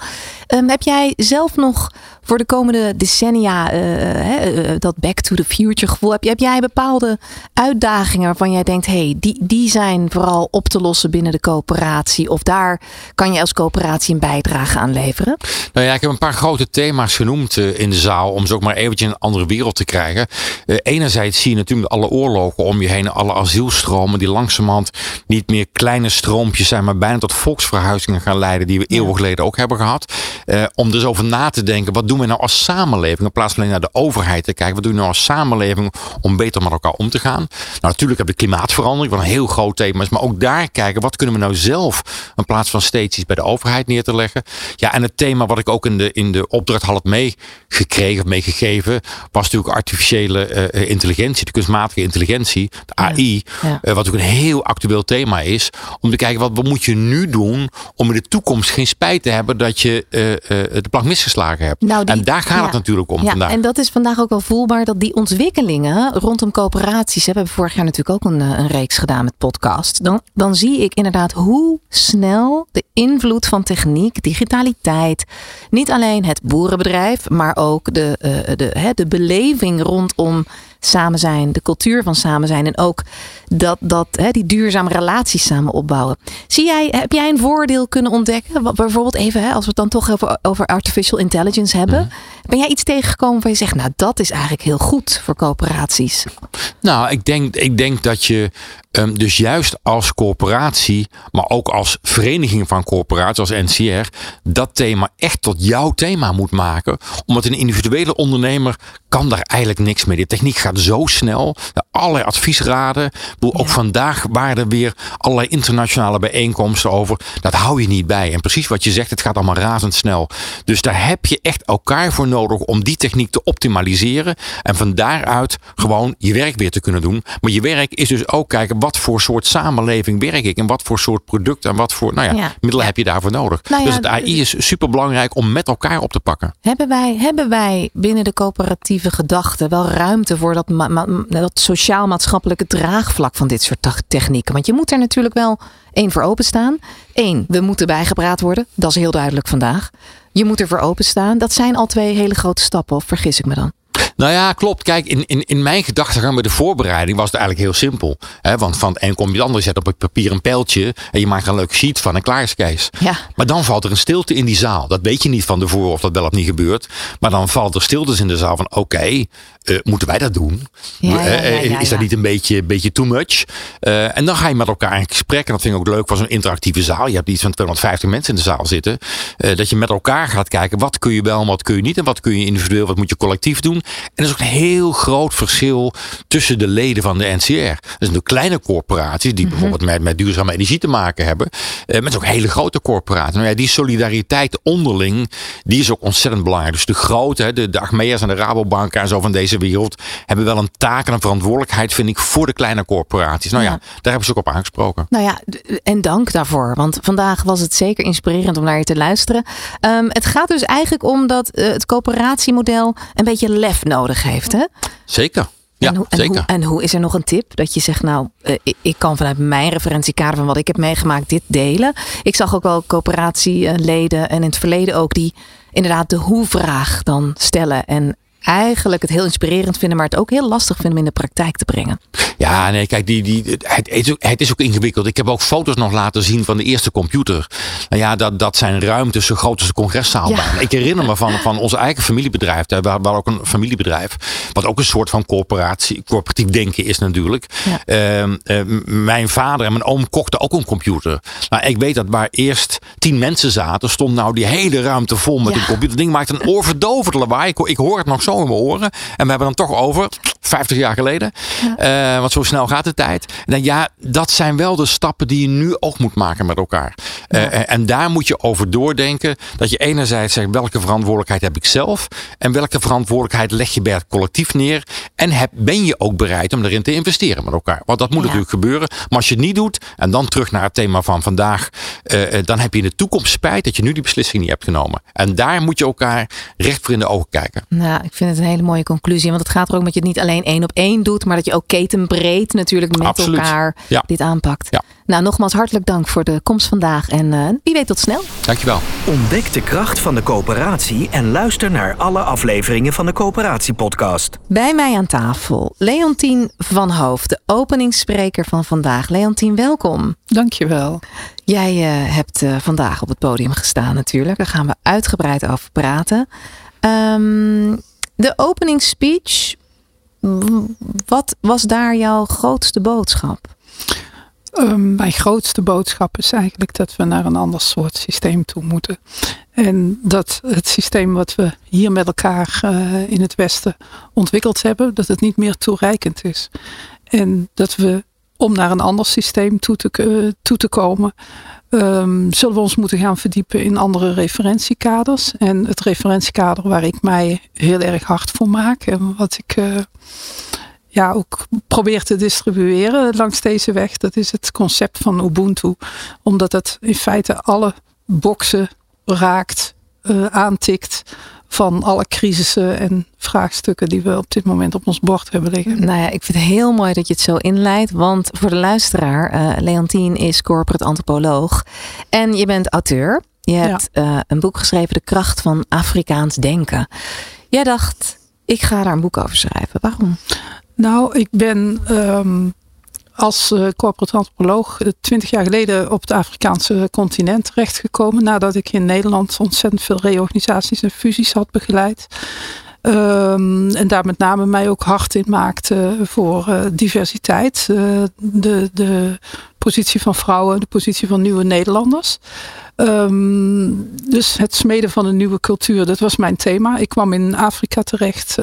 [SPEAKER 2] Um, heb jij zelf nog voor de komende decennia uh, uh, dat back to the future gevoel? Heb, heb jij bepaalde uitdagingen waarvan jij denkt, hey, die, die zijn vooral op te lossen binnen de coöperatie? Of daar kan je als coöperatie een bijdrage aan leveren?
[SPEAKER 5] Nou ja, ik heb een paar grote thema's genoemd in de zaal om ze ook maar eventjes een andere wereld te krijgen. Uh, enerzijds zie je natuurlijk alle oorlogen om je heen, alle asielstromen die langzamerhand niet meer kleine stroompjes zijn, maar bijna tot volksverhuizingen gaan leiden die we ja. eeuwen geleden ook hebben gehad. Uh, om dus over na te denken, wat doen we nou als samenleving in plaats van alleen naar de overheid te kijken, wat doen we nou als samenleving om beter met elkaar om te gaan? Nou, natuurlijk hebben we klimaatverandering, wat een heel groot thema is, maar ook daar kijken, wat kunnen we nou zelf in plaats van steeds iets bij de overheid neer te leggen? Ja, en het thema wat ik ook in de, in de opdracht had meegekregen, meegegeven, was natuurlijk artificiële uh, intelligentie, de kunstmatige intelligentie, de AI, ja. Ja. Uh, wat ook een heel actueel thema is, om te kijken wat, wat moet je nu doen om in de toekomst geen spijt te hebben dat je de plank misgeslagen hebt.
[SPEAKER 2] Nou, die,
[SPEAKER 5] en daar gaat
[SPEAKER 2] ja,
[SPEAKER 5] het natuurlijk om
[SPEAKER 2] ja,
[SPEAKER 5] vandaag.
[SPEAKER 2] En dat is vandaag ook wel voelbaar dat die ontwikkelingen rondom coöperaties, hè, we hebben vorig jaar natuurlijk ook een, een reeks gedaan met podcast, dan, dan zie ik inderdaad hoe snel de invloed van techniek, digitaliteit, niet alleen het boerenbedrijf, maar ook de, uh, de, hè, de beleving rondom samen zijn, de cultuur van samen zijn en ook dat, dat, hè, die duurzame relaties samen opbouwen. Zie jij, heb jij een voordeel kunnen ontdekken? Wat, bijvoorbeeld even, hè, als we het dan toch over, over artificial intelligence hebben. Mm. Ben jij iets tegengekomen waar je zegt, nou dat is eigenlijk heel goed voor coöperaties?
[SPEAKER 5] Nou, ik denk, ik denk dat je um, dus juist als corporatie, maar ook als vereniging van corporaties, als NCR, dat thema echt tot jouw thema moet maken. Omdat een individuele ondernemer kan daar eigenlijk niks mee. De techniek gaat zo snel. Allerlei adviesraden. Ja. Ook vandaag waren er weer allerlei internationale bijeenkomsten over. Dat hou je niet bij. En precies wat je zegt, het gaat allemaal razendsnel. Dus daar heb je echt elkaar voor nodig om die techniek te optimaliseren. En van daaruit gewoon je werk weer te kunnen doen. Maar je werk is dus ook kijken wat voor soort samenleving werk ik. En wat voor soort product en wat voor nou ja, ja. middelen heb je daarvoor nodig.
[SPEAKER 2] Nou
[SPEAKER 5] dus het AI is super belangrijk om met elkaar op te pakken.
[SPEAKER 2] Hebben wij, hebben wij binnen de coöperatieve gedachte wel ruimte voor dat, dat sociaal-maatschappelijke draagvlak van dit soort technieken? Want je moet er natuurlijk wel één voor openstaan. Eén, we moeten bijgepraat worden. Dat is heel duidelijk vandaag. Je moet ervoor openstaan. Dat zijn al twee hele grote stappen, of vergis ik me dan?
[SPEAKER 5] Nou ja, klopt. Kijk, in, in, in mijn gedachtegang bij de voorbereiding was het eigenlijk heel simpel. Hè? Want van het een kom je het ander, je zet op het papier een pijltje en je maakt een leuk sheet van en klaar is Kees.
[SPEAKER 2] Ja.
[SPEAKER 5] Maar dan valt er een stilte in die zaal. Dat weet je niet van tevoren of dat wel of niet gebeurt. Maar dan valt er stiltes in de zaal van oké, okay, moeten wij dat doen? is dat niet een beetje, beetje too much? en dan ga je met elkaar in gesprek. En dat vind ik ook leuk van zo'n interactieve zaal. Je hebt iets van 250 mensen in de zaal zitten. dat je met elkaar gaat kijken. Wat kun je wel en wat kun je niet? En wat kun je individueel, wat moet je collectief doen? En er is ook een heel groot verschil tussen de leden van de NCR. Dat zijn de kleine corporaties die mhm. bijvoorbeeld met, met duurzame energie te maken hebben. Met ook hele grote corporaties. Nou ja, die solidariteit onderling, die is ook ontzettend belangrijk. Dus de grote, de, de Achmea's en de Rabobank en zo van deze wereld, hebben wel een taak en een verantwoordelijkheid, vind ik, voor de kleine corporaties. Nou ja, daar hebben ze ook op aangesproken.
[SPEAKER 2] Nou ja, en dank daarvoor. Want vandaag was het zeker inspirerend om naar je te luisteren. Um, het gaat dus eigenlijk om dat uh, het coöperatiemodel een beetje lef nodig heeft. Hè?
[SPEAKER 5] Zeker. Ja,
[SPEAKER 2] en hoe,
[SPEAKER 5] zeker.
[SPEAKER 2] En hoe, en hoe, is er nog een tip dat je zegt, nou, uh, ik, kan vanuit mijn referentiekader van wat ik heb meegemaakt dit delen. Ik zag ook wel coöperatieleden en in het verleden ook die inderdaad de hoe-vraag dan stellen en eigenlijk het heel inspirerend vinden, maar het ook heel lastig vinden om in de praktijk te brengen.
[SPEAKER 5] Ja, nee, kijk, die, die, het, is ook, het is ook ingewikkeld. Ik heb ook foto's nog laten zien van de eerste computer. Nou ja, dat, dat zijn ruimtes zo groot als de congreszaal. Ja. Ik herinner me van, van ons eigen familiebedrijf. We hadden ook een familiebedrijf. Wat ook een soort van corporatie, corporatief denken is natuurlijk. Ehm, ehm, mijn vader en mijn oom kochten ook een computer. Nou, ik weet dat waar eerst tien mensen zaten, stond nou die hele ruimte vol met een computer. Ding maakte een oorverdovend lawaai. Ik, ik hoor het nog zo in mijn oren. En we hebben dan toch over 50 jaar geleden. Ja. Uh, want zo snel gaat de tijd. En ja, dat zijn wel de stappen die je nu ook moet maken met elkaar. Uh, en daar moet je over doordenken. Dat je enerzijds zegt welke verantwoordelijkheid heb ik zelf. En welke verantwoordelijkheid leg je bij het collectief neer. En heb, ben je ook bereid om erin te investeren met elkaar. Want dat moet natuurlijk gebeuren. Maar als je het niet doet. En dan terug naar het thema van vandaag. Uh, dan heb je in de toekomst spijt dat je nu die beslissing niet hebt genomen. En daar moet je elkaar recht voor in de ogen kijken.
[SPEAKER 2] Nou, ik vind het een hele mooie conclusie. Want het gaat er ook met je het niet alleen één op één doet. Maar dat je ook ketenbreed natuurlijk met elkaar dit aanpakt. Ja. Nou, nogmaals hartelijk dank voor de komst vandaag. En uh, wie weet tot snel.
[SPEAKER 5] Dankjewel.
[SPEAKER 1] Ontdek de kracht van de coöperatie en luister naar alle afleveringen van de Coöperatiepodcast.
[SPEAKER 2] Bij mij aan tafel Leontien van Hoofd, de openingsspreker van vandaag. Leontien, welkom.
[SPEAKER 6] Dankjewel.
[SPEAKER 2] Jij uh, hebt uh, vandaag op het podium gestaan natuurlijk. Daar gaan we uitgebreid over praten. Um, de openingsspeech, wat was daar jouw grootste boodschap?
[SPEAKER 6] Um, mijn grootste boodschap is eigenlijk dat we naar een ander soort systeem toe moeten. En dat het systeem wat we hier met elkaar uh, in het Westen ontwikkeld hebben, dat het niet meer toereikend is. En dat we om naar een ander systeem toe te, uh, toe te komen, um, zullen we ons moeten gaan verdiepen in andere referentiekaders. En het referentiekader waar ik mij heel erg hard voor maak en wat ik uh, ja, ook probeer te distribueren langs deze weg, dat is het concept van Ubuntu. Omdat het in feite alle boxen raakt, uh, aantikt van alle crisissen en vraagstukken die we op dit moment op ons bord hebben liggen.
[SPEAKER 2] Nou ja, ik vind het heel mooi dat je het zo inleidt, want voor de luisteraar, uh, Leontien is corporate antropoloog en je bent auteur. Je hebt ja. uh, een boek geschreven, De kracht van Afrikaans denken. Jij dacht, ik ga daar een boek over schrijven. Waarom?
[SPEAKER 6] Nou, ik ben um, als uh, corporate antropoloog twintig jaar geleden op het Afrikaanse continent terechtgekomen. Nadat ik in Nederland ontzettend veel reorganisaties en fusies had begeleid. Um, en daar met name mij ook hard in maakte voor uh, diversiteit. De, de positie van vrouwen, de positie van nieuwe Nederlanders. Um, dus het smeden van een nieuwe cultuur, dat was mijn thema. Ik kwam in Afrika terecht.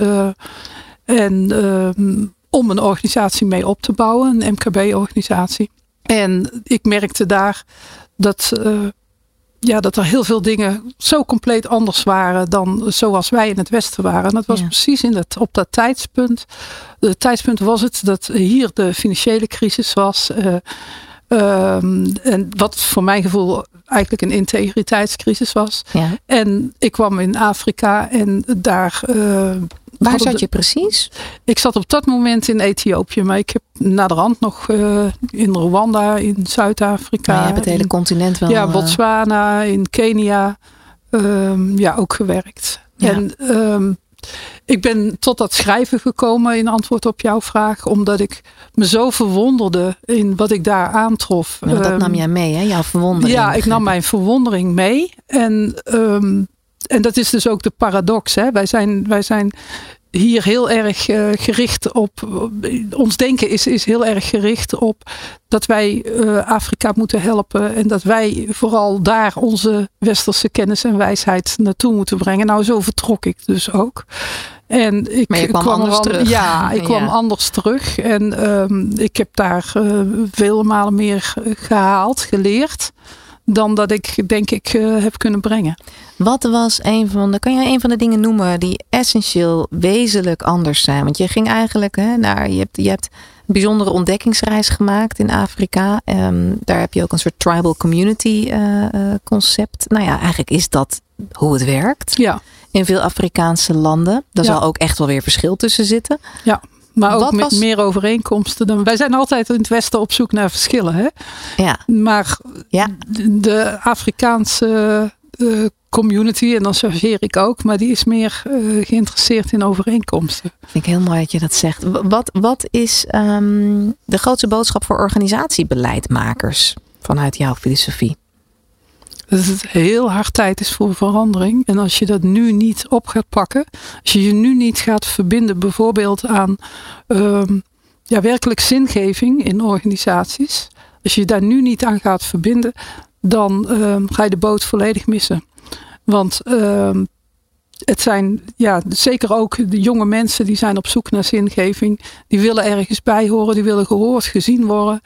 [SPEAKER 6] En um, om een organisatie mee op te bouwen, een MKB-organisatie. En ik merkte daar dat, uh, ja, dat er heel veel dingen zo compleet anders waren dan zoals wij in het Westen waren. En dat was ja. precies in dat, op dat tijdspunt. Het tijdspunt was het dat hier de financiële crisis was. Uh, um, en wat voor mijn gevoel eigenlijk een integriteitscrisis was.
[SPEAKER 2] Ja.
[SPEAKER 6] En ik kwam in Afrika en daar. Uh,
[SPEAKER 2] Waar zat je precies?
[SPEAKER 6] Ik zat op dat moment in Ethiopië, maar ik heb naderhand nog uh, in Rwanda, in Zuid-Afrika.
[SPEAKER 2] Ja, je hebt het hele continent wel.
[SPEAKER 6] Ja, Botswana, in Kenia. Um, ja, ook gewerkt. Ja. En um, ik ben tot dat schrijven gekomen in antwoord op jouw vraag, omdat ik me zo verwonderde in wat ik daar aantrof.
[SPEAKER 2] Ja, dat um, nam jij mee, hè? Jouw verwondering.
[SPEAKER 6] Ja, ik nam mijn verwondering mee. En, um, en dat is dus ook de paradox. Hè? Wij, zijn, wij zijn hier heel erg uh, gericht op. Ons denken is, is heel erg gericht op dat wij uh, Afrika moeten helpen. En dat wij vooral daar onze westerse kennis en wijsheid naartoe moeten brengen. Nou, zo vertrok ik dus ook. En ik
[SPEAKER 2] maar je kwam,
[SPEAKER 6] kwam
[SPEAKER 2] anders terug.
[SPEAKER 6] Ja, ik kwam anders terug. En um, ik heb daar uh, vele malen meer gehaald, geleerd dan dat ik denk ik uh, heb kunnen brengen.
[SPEAKER 2] Wat was een van de, kan jij een van de dingen noemen die essentieel wezenlijk anders zijn? Want je ging eigenlijk hè, naar, je hebt, je hebt een bijzondere ontdekkingsreis gemaakt in Afrika. Um, daar heb je ook een soort tribal community uh, uh, concept. Nou ja, eigenlijk is dat hoe het werkt.
[SPEAKER 6] Ja.
[SPEAKER 2] In veel Afrikaanse landen. Daar ja. zal ook echt wel weer verschil tussen zitten.
[SPEAKER 6] Ja. Maar ook Wat met was... meer overeenkomsten. Dan, wij zijn altijd in het Westen op zoek naar verschillen. Hè?
[SPEAKER 2] Ja.
[SPEAKER 6] Maar
[SPEAKER 2] ja.
[SPEAKER 6] de Afrikaanse uh, community, en dan chargeer ik ook, maar die is meer uh, geïnteresseerd in overeenkomsten.
[SPEAKER 2] Vind ik heel mooi dat je dat zegt. Wat, wat is um, de grootste boodschap voor organisatiebeleidmakers vanuit jouw filosofie?
[SPEAKER 6] Dat het heel hard tijd is voor verandering. En als je dat nu niet op gaat pakken, als je je nu niet gaat verbinden, bijvoorbeeld aan um, ja, werkelijk zingeving in organisaties. Als je daar nu niet aan gaat verbinden, dan um, ga je de boot volledig missen. Want um, het zijn ja, zeker ook de jonge mensen die zijn op zoek naar zingeving. Die willen ergens bij horen, die willen gehoord, gezien worden.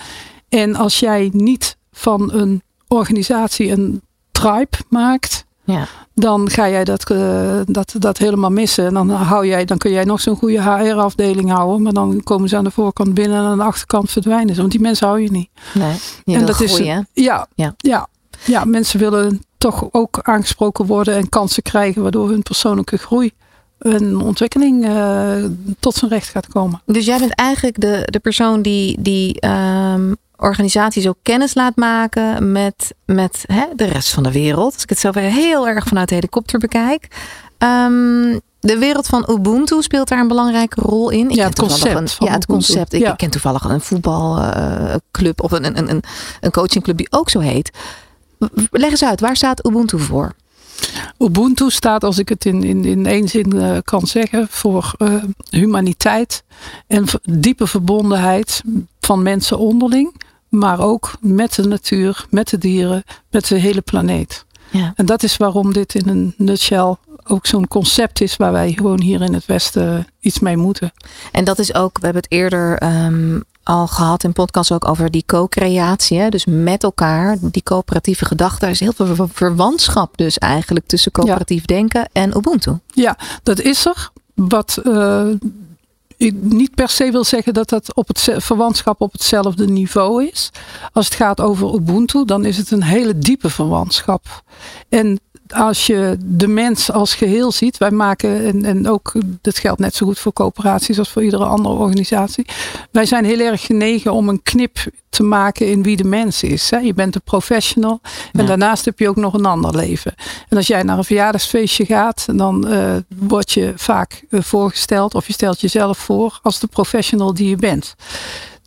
[SPEAKER 6] En als jij niet van een organisatie een tribe maakt,
[SPEAKER 2] ja.
[SPEAKER 6] dan ga jij dat, uh, dat, dat helemaal missen. En dan, hou jij, dan kun jij nog zo'n goede HR-afdeling houden, maar dan komen ze aan de voorkant binnen en aan de achterkant verdwijnen ze. Want die mensen hou je niet.
[SPEAKER 2] Nee, je
[SPEAKER 6] en dat
[SPEAKER 2] groeien.
[SPEAKER 6] is ja, ja. Ja, ja, mensen willen toch ook aangesproken worden en kansen krijgen, waardoor hun persoonlijke groei een ontwikkeling uh, tot zijn recht gaat komen.
[SPEAKER 2] Dus jij bent eigenlijk de, de persoon die, die um, organisaties ook kennis laat maken met, met hè, de rest van de wereld. Als ik het zo weer heel erg vanuit de helikopter bekijk. Um, de wereld van Ubuntu speelt daar een belangrijke rol in.
[SPEAKER 6] Ik ja, het concept.
[SPEAKER 2] Een, ja, het concept. Ik,
[SPEAKER 6] ja.
[SPEAKER 2] ik, ken toevallig een voetbalclub uh, of een, een, een, een coachingclub die ook zo heet. Leg eens uit, waar staat Ubuntu voor?
[SPEAKER 6] Ubuntu staat, als ik het in, in, in één zin uh, kan zeggen, voor uh, humaniteit en diepe verbondenheid van mensen onderling, maar ook met de natuur, met de dieren, met de hele planeet.
[SPEAKER 2] Ja.
[SPEAKER 6] En dat is waarom dit in een nutshell ook zo'n concept is waar wij gewoon hier in het Westen iets mee moeten.
[SPEAKER 2] En dat is ook, we hebben het eerder um, al gehad in podcast ook over die co-creatie. Dus met elkaar, die coöperatieve gedachte. Er is heel veel verwantschap dus eigenlijk tussen coöperatief ja. denken en Ubuntu.
[SPEAKER 6] Ja, dat is er. Wat uh, niet per se wil zeggen dat dat op het verwantschap op hetzelfde niveau is. Als het gaat over Ubuntu, dan is het een hele diepe verwantschap. En als je de mens als geheel ziet, wij maken, en, en ook dat geldt net zo goed voor coöperaties als voor iedere andere organisatie. Wij zijn heel erg genegen om een knip te maken in wie de mens is. Hè? Je bent een professional en ja. daarnaast heb je ook nog een ander leven. En als jij naar een verjaardagsfeestje gaat, dan uh, word je vaak uh, voorgesteld of je stelt jezelf voor als de professional die je bent.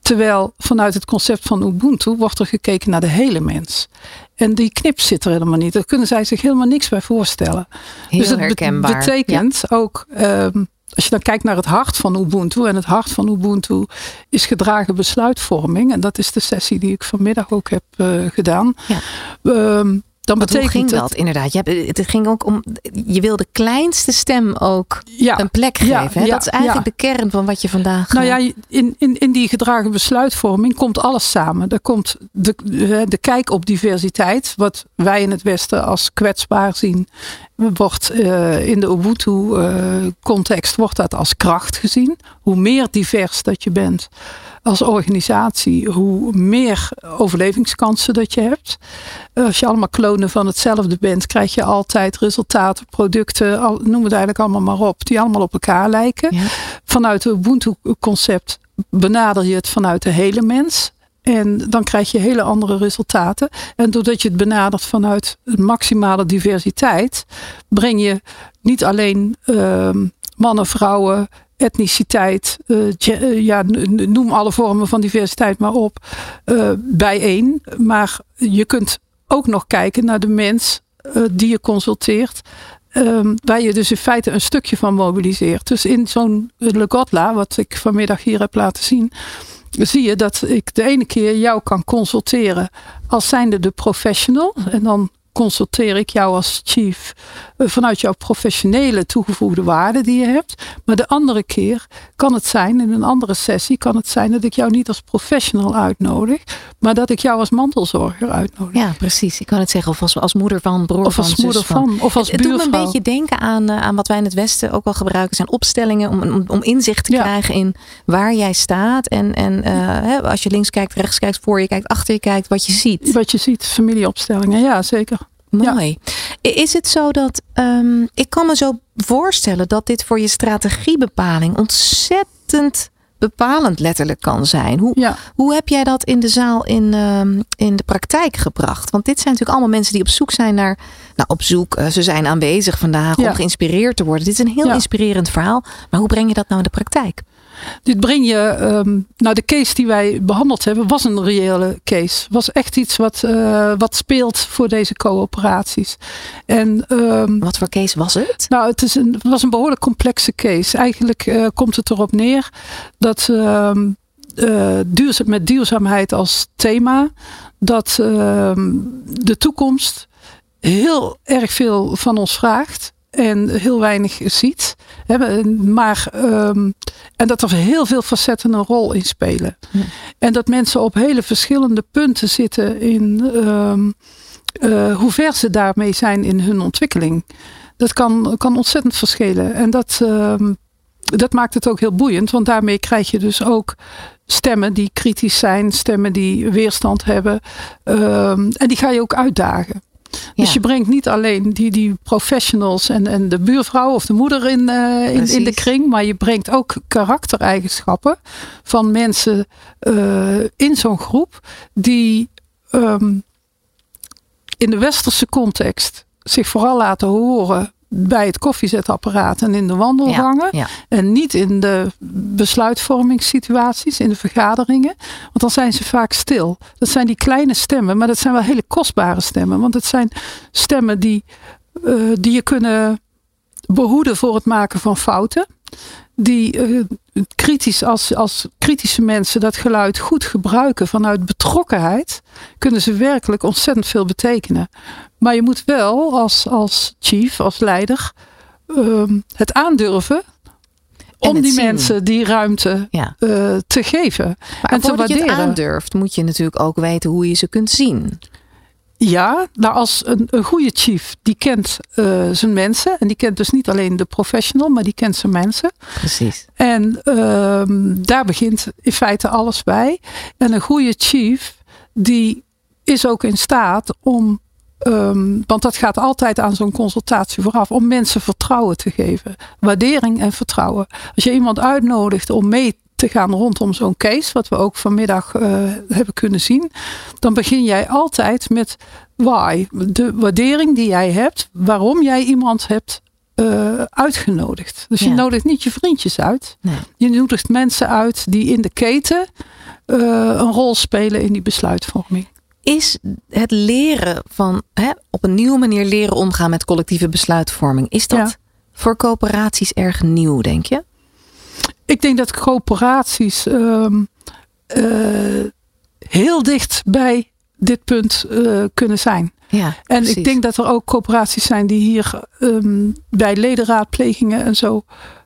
[SPEAKER 6] Terwijl vanuit het concept van Ubuntu wordt er gekeken naar de hele mens. En die knip zit er helemaal niet. Daar kunnen zij zich helemaal niks bij voorstellen.
[SPEAKER 2] Heel
[SPEAKER 6] dus dat
[SPEAKER 2] herkenbaar.
[SPEAKER 6] betekent ja. ook, um, als je dan kijkt naar het hart van Ubuntu. En het hart van Ubuntu is gedragen besluitvorming. En dat is de sessie die ik vanmiddag ook heb uh, gedaan.
[SPEAKER 2] Ja.
[SPEAKER 6] Um, dan
[SPEAKER 2] Want
[SPEAKER 6] betekent
[SPEAKER 2] hoe ging
[SPEAKER 6] het,
[SPEAKER 2] dat inderdaad? Je hebt, het ging ook om, je wil de kleinste stem ook
[SPEAKER 6] ja,
[SPEAKER 2] een plek geven. Hè?
[SPEAKER 6] ja,
[SPEAKER 2] dat is eigenlijk de kern van wat je vandaag.
[SPEAKER 6] Nou ja, in, in, in die gedragen besluitvorming komt alles samen. Er komt de, de kijk op diversiteit, wat wij in het Westen als kwetsbaar zien, wordt uh, in de Ubuntu-context uh, wordt dat als kracht gezien. Hoe meer divers dat je bent als organisatie, hoe meer overlevingskansen dat je hebt. Als je allemaal klonen van hetzelfde bent, krijg je altijd resultaten, producten, al, noem het eigenlijk allemaal maar op, die allemaal op elkaar lijken.
[SPEAKER 2] Ja.
[SPEAKER 6] Vanuit het Ubuntu-concept benader je het vanuit de hele mens. En dan krijg je hele andere resultaten. En doordat je het benadert vanuit maximale diversiteit, breng je niet alleen uh, mannen, vrouwen, etniciteit, uh, ja, noem alle vormen van diversiteit maar op, uh, bijeen. Maar je kunt ook nog kijken naar de mens die je consulteert. ehm, waar je dus in feite een stukje van mobiliseert. Dus in zo'n Le Godla, wat ik vanmiddag hier heb laten zien, zie je dat ik de ene keer jou kan consulteren als zijnde de professional. En dan consulteer ik jou als chief eh, vanuit jouw professionele toegevoegde waarde die je hebt. Maar de andere keer kan het zijn, in een andere sessie kan het zijn dat ik jou niet als professional uitnodig, maar dat ik jou als mantelzorger uitnodig.
[SPEAKER 2] Ja, precies. Ik kan het zeggen. Of als, als moeder van, broer
[SPEAKER 6] of
[SPEAKER 2] van,
[SPEAKER 6] als moeder
[SPEAKER 2] van.
[SPEAKER 6] van. Of als
[SPEAKER 2] het, het doet me een beetje denken aan, uh, aan wat wij in het Westen ook wel gebruiken. zijn opstellingen om, om, om inzicht te
[SPEAKER 6] Ja.
[SPEAKER 2] krijgen in waar jij staat. En, en uh, hè, als je links kijkt, rechts kijkt, voor je kijkt, achter je kijkt, wat je ziet.
[SPEAKER 6] Wat je ziet, familieopstellingen. Ja, zeker.
[SPEAKER 2] Mooi. Is het zo dat, um, ik kan me zo voorstellen dat dit voor je strategiebepaling ontzettend bepalend letterlijk kan zijn. Hoe,
[SPEAKER 6] ja.
[SPEAKER 2] hoe heb jij dat in de zaal in, um, in de praktijk gebracht? Want dit zijn natuurlijk allemaal mensen die op zoek zijn naar, nou op zoek, uh, ze zijn aanwezig vandaag ja. om geïnspireerd te worden. Dit is een heel inspirerend verhaal. Maar hoe breng je dat nou in de praktijk?
[SPEAKER 6] Dit breng je, um, nou de case die wij behandeld hebben was een reële case. Was echt iets wat, uh, wat speelt voor deze coöperaties. En, um,
[SPEAKER 2] wat voor case was het?
[SPEAKER 6] Nou, het, is een, het was een behoorlijk complexe case. Eigenlijk uh, komt het erop neer dat um, uh, duurzaam, met duurzaamheid als thema, dat de toekomst heel erg veel van ons vraagt en heel weinig ziet. Maar, um, en dat er heel veel facetten een rol in spelen. Ja. En dat mensen op hele verschillende punten zitten in um, uh, hoe ver ze daarmee zijn in hun ontwikkeling. Dat kan, kan ontzettend verschillen. En dat, um, dat maakt het ook heel boeiend, want daarmee krijg je dus ook stemmen die kritisch zijn, stemmen die weerstand hebben. en die ga je ook uitdagen. Dus ja. je brengt niet alleen die, die professionals en, en de buurvrouw of de moeder in, uh, in, in, de kring, maar je brengt ook karaktereigenschappen van mensen uh, in zo'n groep die um, in de westerse context zich vooral laten horen bij het koffiezetapparaat en in de wandelgangen.
[SPEAKER 2] Ja, ja.
[SPEAKER 6] En niet in de besluitvormingssituaties, in de vergaderingen. Want dan zijn ze vaak stil. Dat zijn die kleine stemmen, maar dat zijn wel hele kostbare stemmen. Want het zijn stemmen die, uh, die je kunnen behoeden voor het maken van fouten. Die uh, kritisch als, als kritische mensen dat geluid goed gebruiken vanuit betrokkenheid, kunnen ze werkelijk ontzettend veel betekenen. Maar je moet wel als, als chief, als leider, um, het aandurven om die
[SPEAKER 2] zien.
[SPEAKER 6] mensen die ruimte
[SPEAKER 2] ja.
[SPEAKER 6] uh, te geven.
[SPEAKER 2] Maar
[SPEAKER 6] en te waarderen.
[SPEAKER 2] je het aandurft, moet je natuurlijk ook weten hoe je ze kunt zien.
[SPEAKER 6] Ja, nou als een, een goede chief, die kent uh, zijn mensen. En die kent dus niet alleen de professional, maar die kent zijn mensen.
[SPEAKER 2] Precies.
[SPEAKER 6] En uh, daar begint in feite alles bij. En een goede chief, die is ook in staat om Um, want dat gaat altijd aan zo'n consultatie vooraf. Om mensen vertrouwen te geven. Waardering en vertrouwen. Als je iemand uitnodigt om mee te gaan rondom zo'n case. Wat we ook vanmiddag uh, hebben kunnen zien. Dan begin jij altijd met why. De waardering die jij hebt. Waarom jij iemand hebt uh, uitgenodigd. Dus je nodigt niet je vriendjes uit.
[SPEAKER 2] Nee.
[SPEAKER 6] Je nodigt mensen uit die in de keten uh, een rol spelen in die besluitvorming.
[SPEAKER 2] Is het leren van hè, op een nieuwe manier leren omgaan met collectieve besluitvorming, is dat
[SPEAKER 6] Ja.
[SPEAKER 2] voor coöperaties erg nieuw, denk je?
[SPEAKER 6] Ik denk dat coöperaties um, uh, heel dicht bij dit punt uh, kunnen zijn.
[SPEAKER 2] Ja,
[SPEAKER 6] En
[SPEAKER 2] precies.
[SPEAKER 6] ik denk dat er ook coöperaties zijn die hier um, bij ledenraadplegingen en zo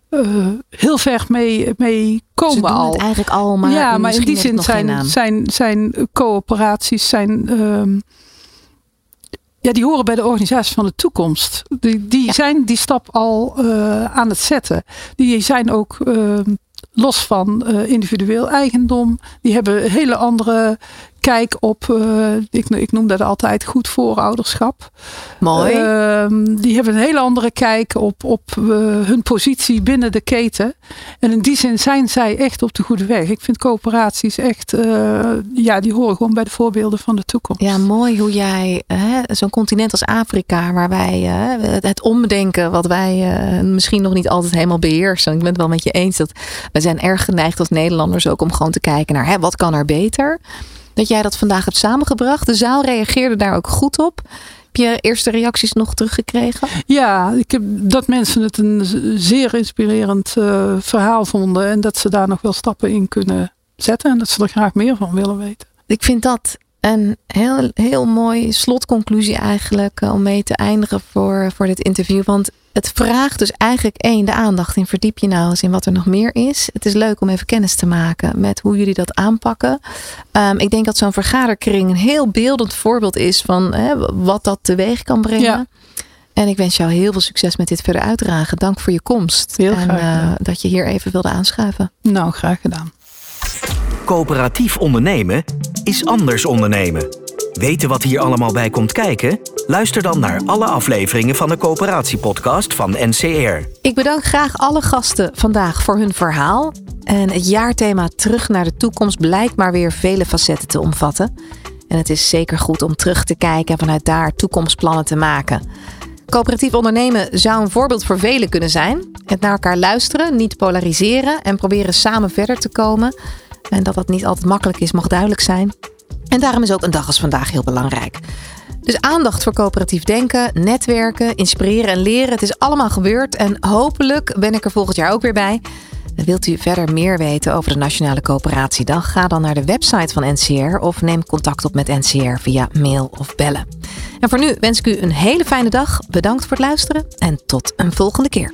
[SPEAKER 6] uh, heel ver mee, mee komen
[SPEAKER 2] Ze doen
[SPEAKER 6] al.
[SPEAKER 2] het eigenlijk al, maar
[SPEAKER 6] ja, maar in die zin zijn, zijn, zijn coöperaties zijn, um, ja, die horen bij de organisatie van de toekomst. Die, die
[SPEAKER 2] Ja.
[SPEAKER 6] zijn die stap al uh, aan het zetten. Die zijn ook uh, los van uh, individueel eigendom. Die hebben hele andere kijk op, uh, ik, ik noem dat altijd goed voorouderschap.
[SPEAKER 2] Mooi.
[SPEAKER 6] Ehm, die hebben een hele andere kijk op, op uh, hun positie binnen de keten. En in die zin zijn zij echt op de goede weg. Ik vind coöperaties echt, uh, ja, die horen gewoon bij de voorbeelden van de toekomst.
[SPEAKER 2] Ja, mooi hoe jij zo'n continent als Afrika, waar wij het omdenken, wat wij misschien nog niet altijd helemaal beheersen. Ik ben het wel met je eens dat we zijn erg geneigd als Nederlanders ook om gewoon te kijken naar hè, wat kan er beter. Dat jij dat vandaag hebt samengebracht. De zaal reageerde daar ook goed op. Heb je eerste reacties nog teruggekregen?
[SPEAKER 6] Ja, ik heb dat mensen het een zeer inspirerend uh, verhaal vonden. En dat ze daar nog wel stappen in kunnen zetten. En dat ze er graag meer van willen weten.
[SPEAKER 2] Ik vind dat een heel, heel mooi slotconclusie eigenlijk om mee te eindigen voor, voor dit interview. Want het vraagt dus eigenlijk één, de aandacht in verdiep je nou eens in wat er nog meer is. Het is leuk om even kennis te maken met hoe jullie dat aanpakken. Um, ik denk dat zo'n vergaderkring een heel beeldend voorbeeld is van hè, wat dat teweeg kan brengen. Ja. En ik wens jou heel veel succes met dit verder uitdragen. Dank voor je komst.
[SPEAKER 6] Heel
[SPEAKER 2] en uh, dat je hier even wilde aanschuiven.
[SPEAKER 6] Nou, graag gedaan.
[SPEAKER 1] Coöperatief ondernemen is anders ondernemen. Weten wat hier allemaal bij komt kijken? Luister dan naar alle afleveringen van de Coöperatiepodcast van NCR.
[SPEAKER 2] Ik bedank graag alle gasten vandaag voor hun verhaal. En het jaarthema Terug naar de toekomst blijkt maar weer vele facetten te omvatten. En het is zeker goed om terug te kijken en vanuit daar toekomstplannen te maken. Coöperatief ondernemen zou een voorbeeld voor velen kunnen zijn. Het naar elkaar luisteren, niet polariseren en proberen samen verder te komen. En dat dat niet altijd makkelijk is, mag duidelijk zijn. En daarom is ook een dag als vandaag heel belangrijk. Dus aandacht voor coöperatief denken, netwerken, inspireren en leren. Het is allemaal gebeurd en hopelijk ben ik er volgend jaar ook weer bij. Wilt u verder meer weten over de Nationale Coöperatiedag? Ga dan naar de website van NCR of neem contact op met NCR via mail of bellen. En voor nu wens ik u een hele fijne dag. Bedankt voor het luisteren en tot een volgende keer.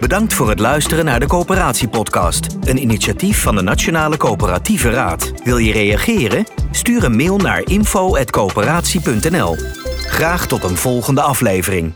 [SPEAKER 1] Bedankt voor het luisteren naar de Coöperatiepodcast. Een initiatief van de Nationale Coöperatieve Raad. Wil je reageren? Stuur een mail naar info.coöperatie.nl. Graag tot een volgende aflevering.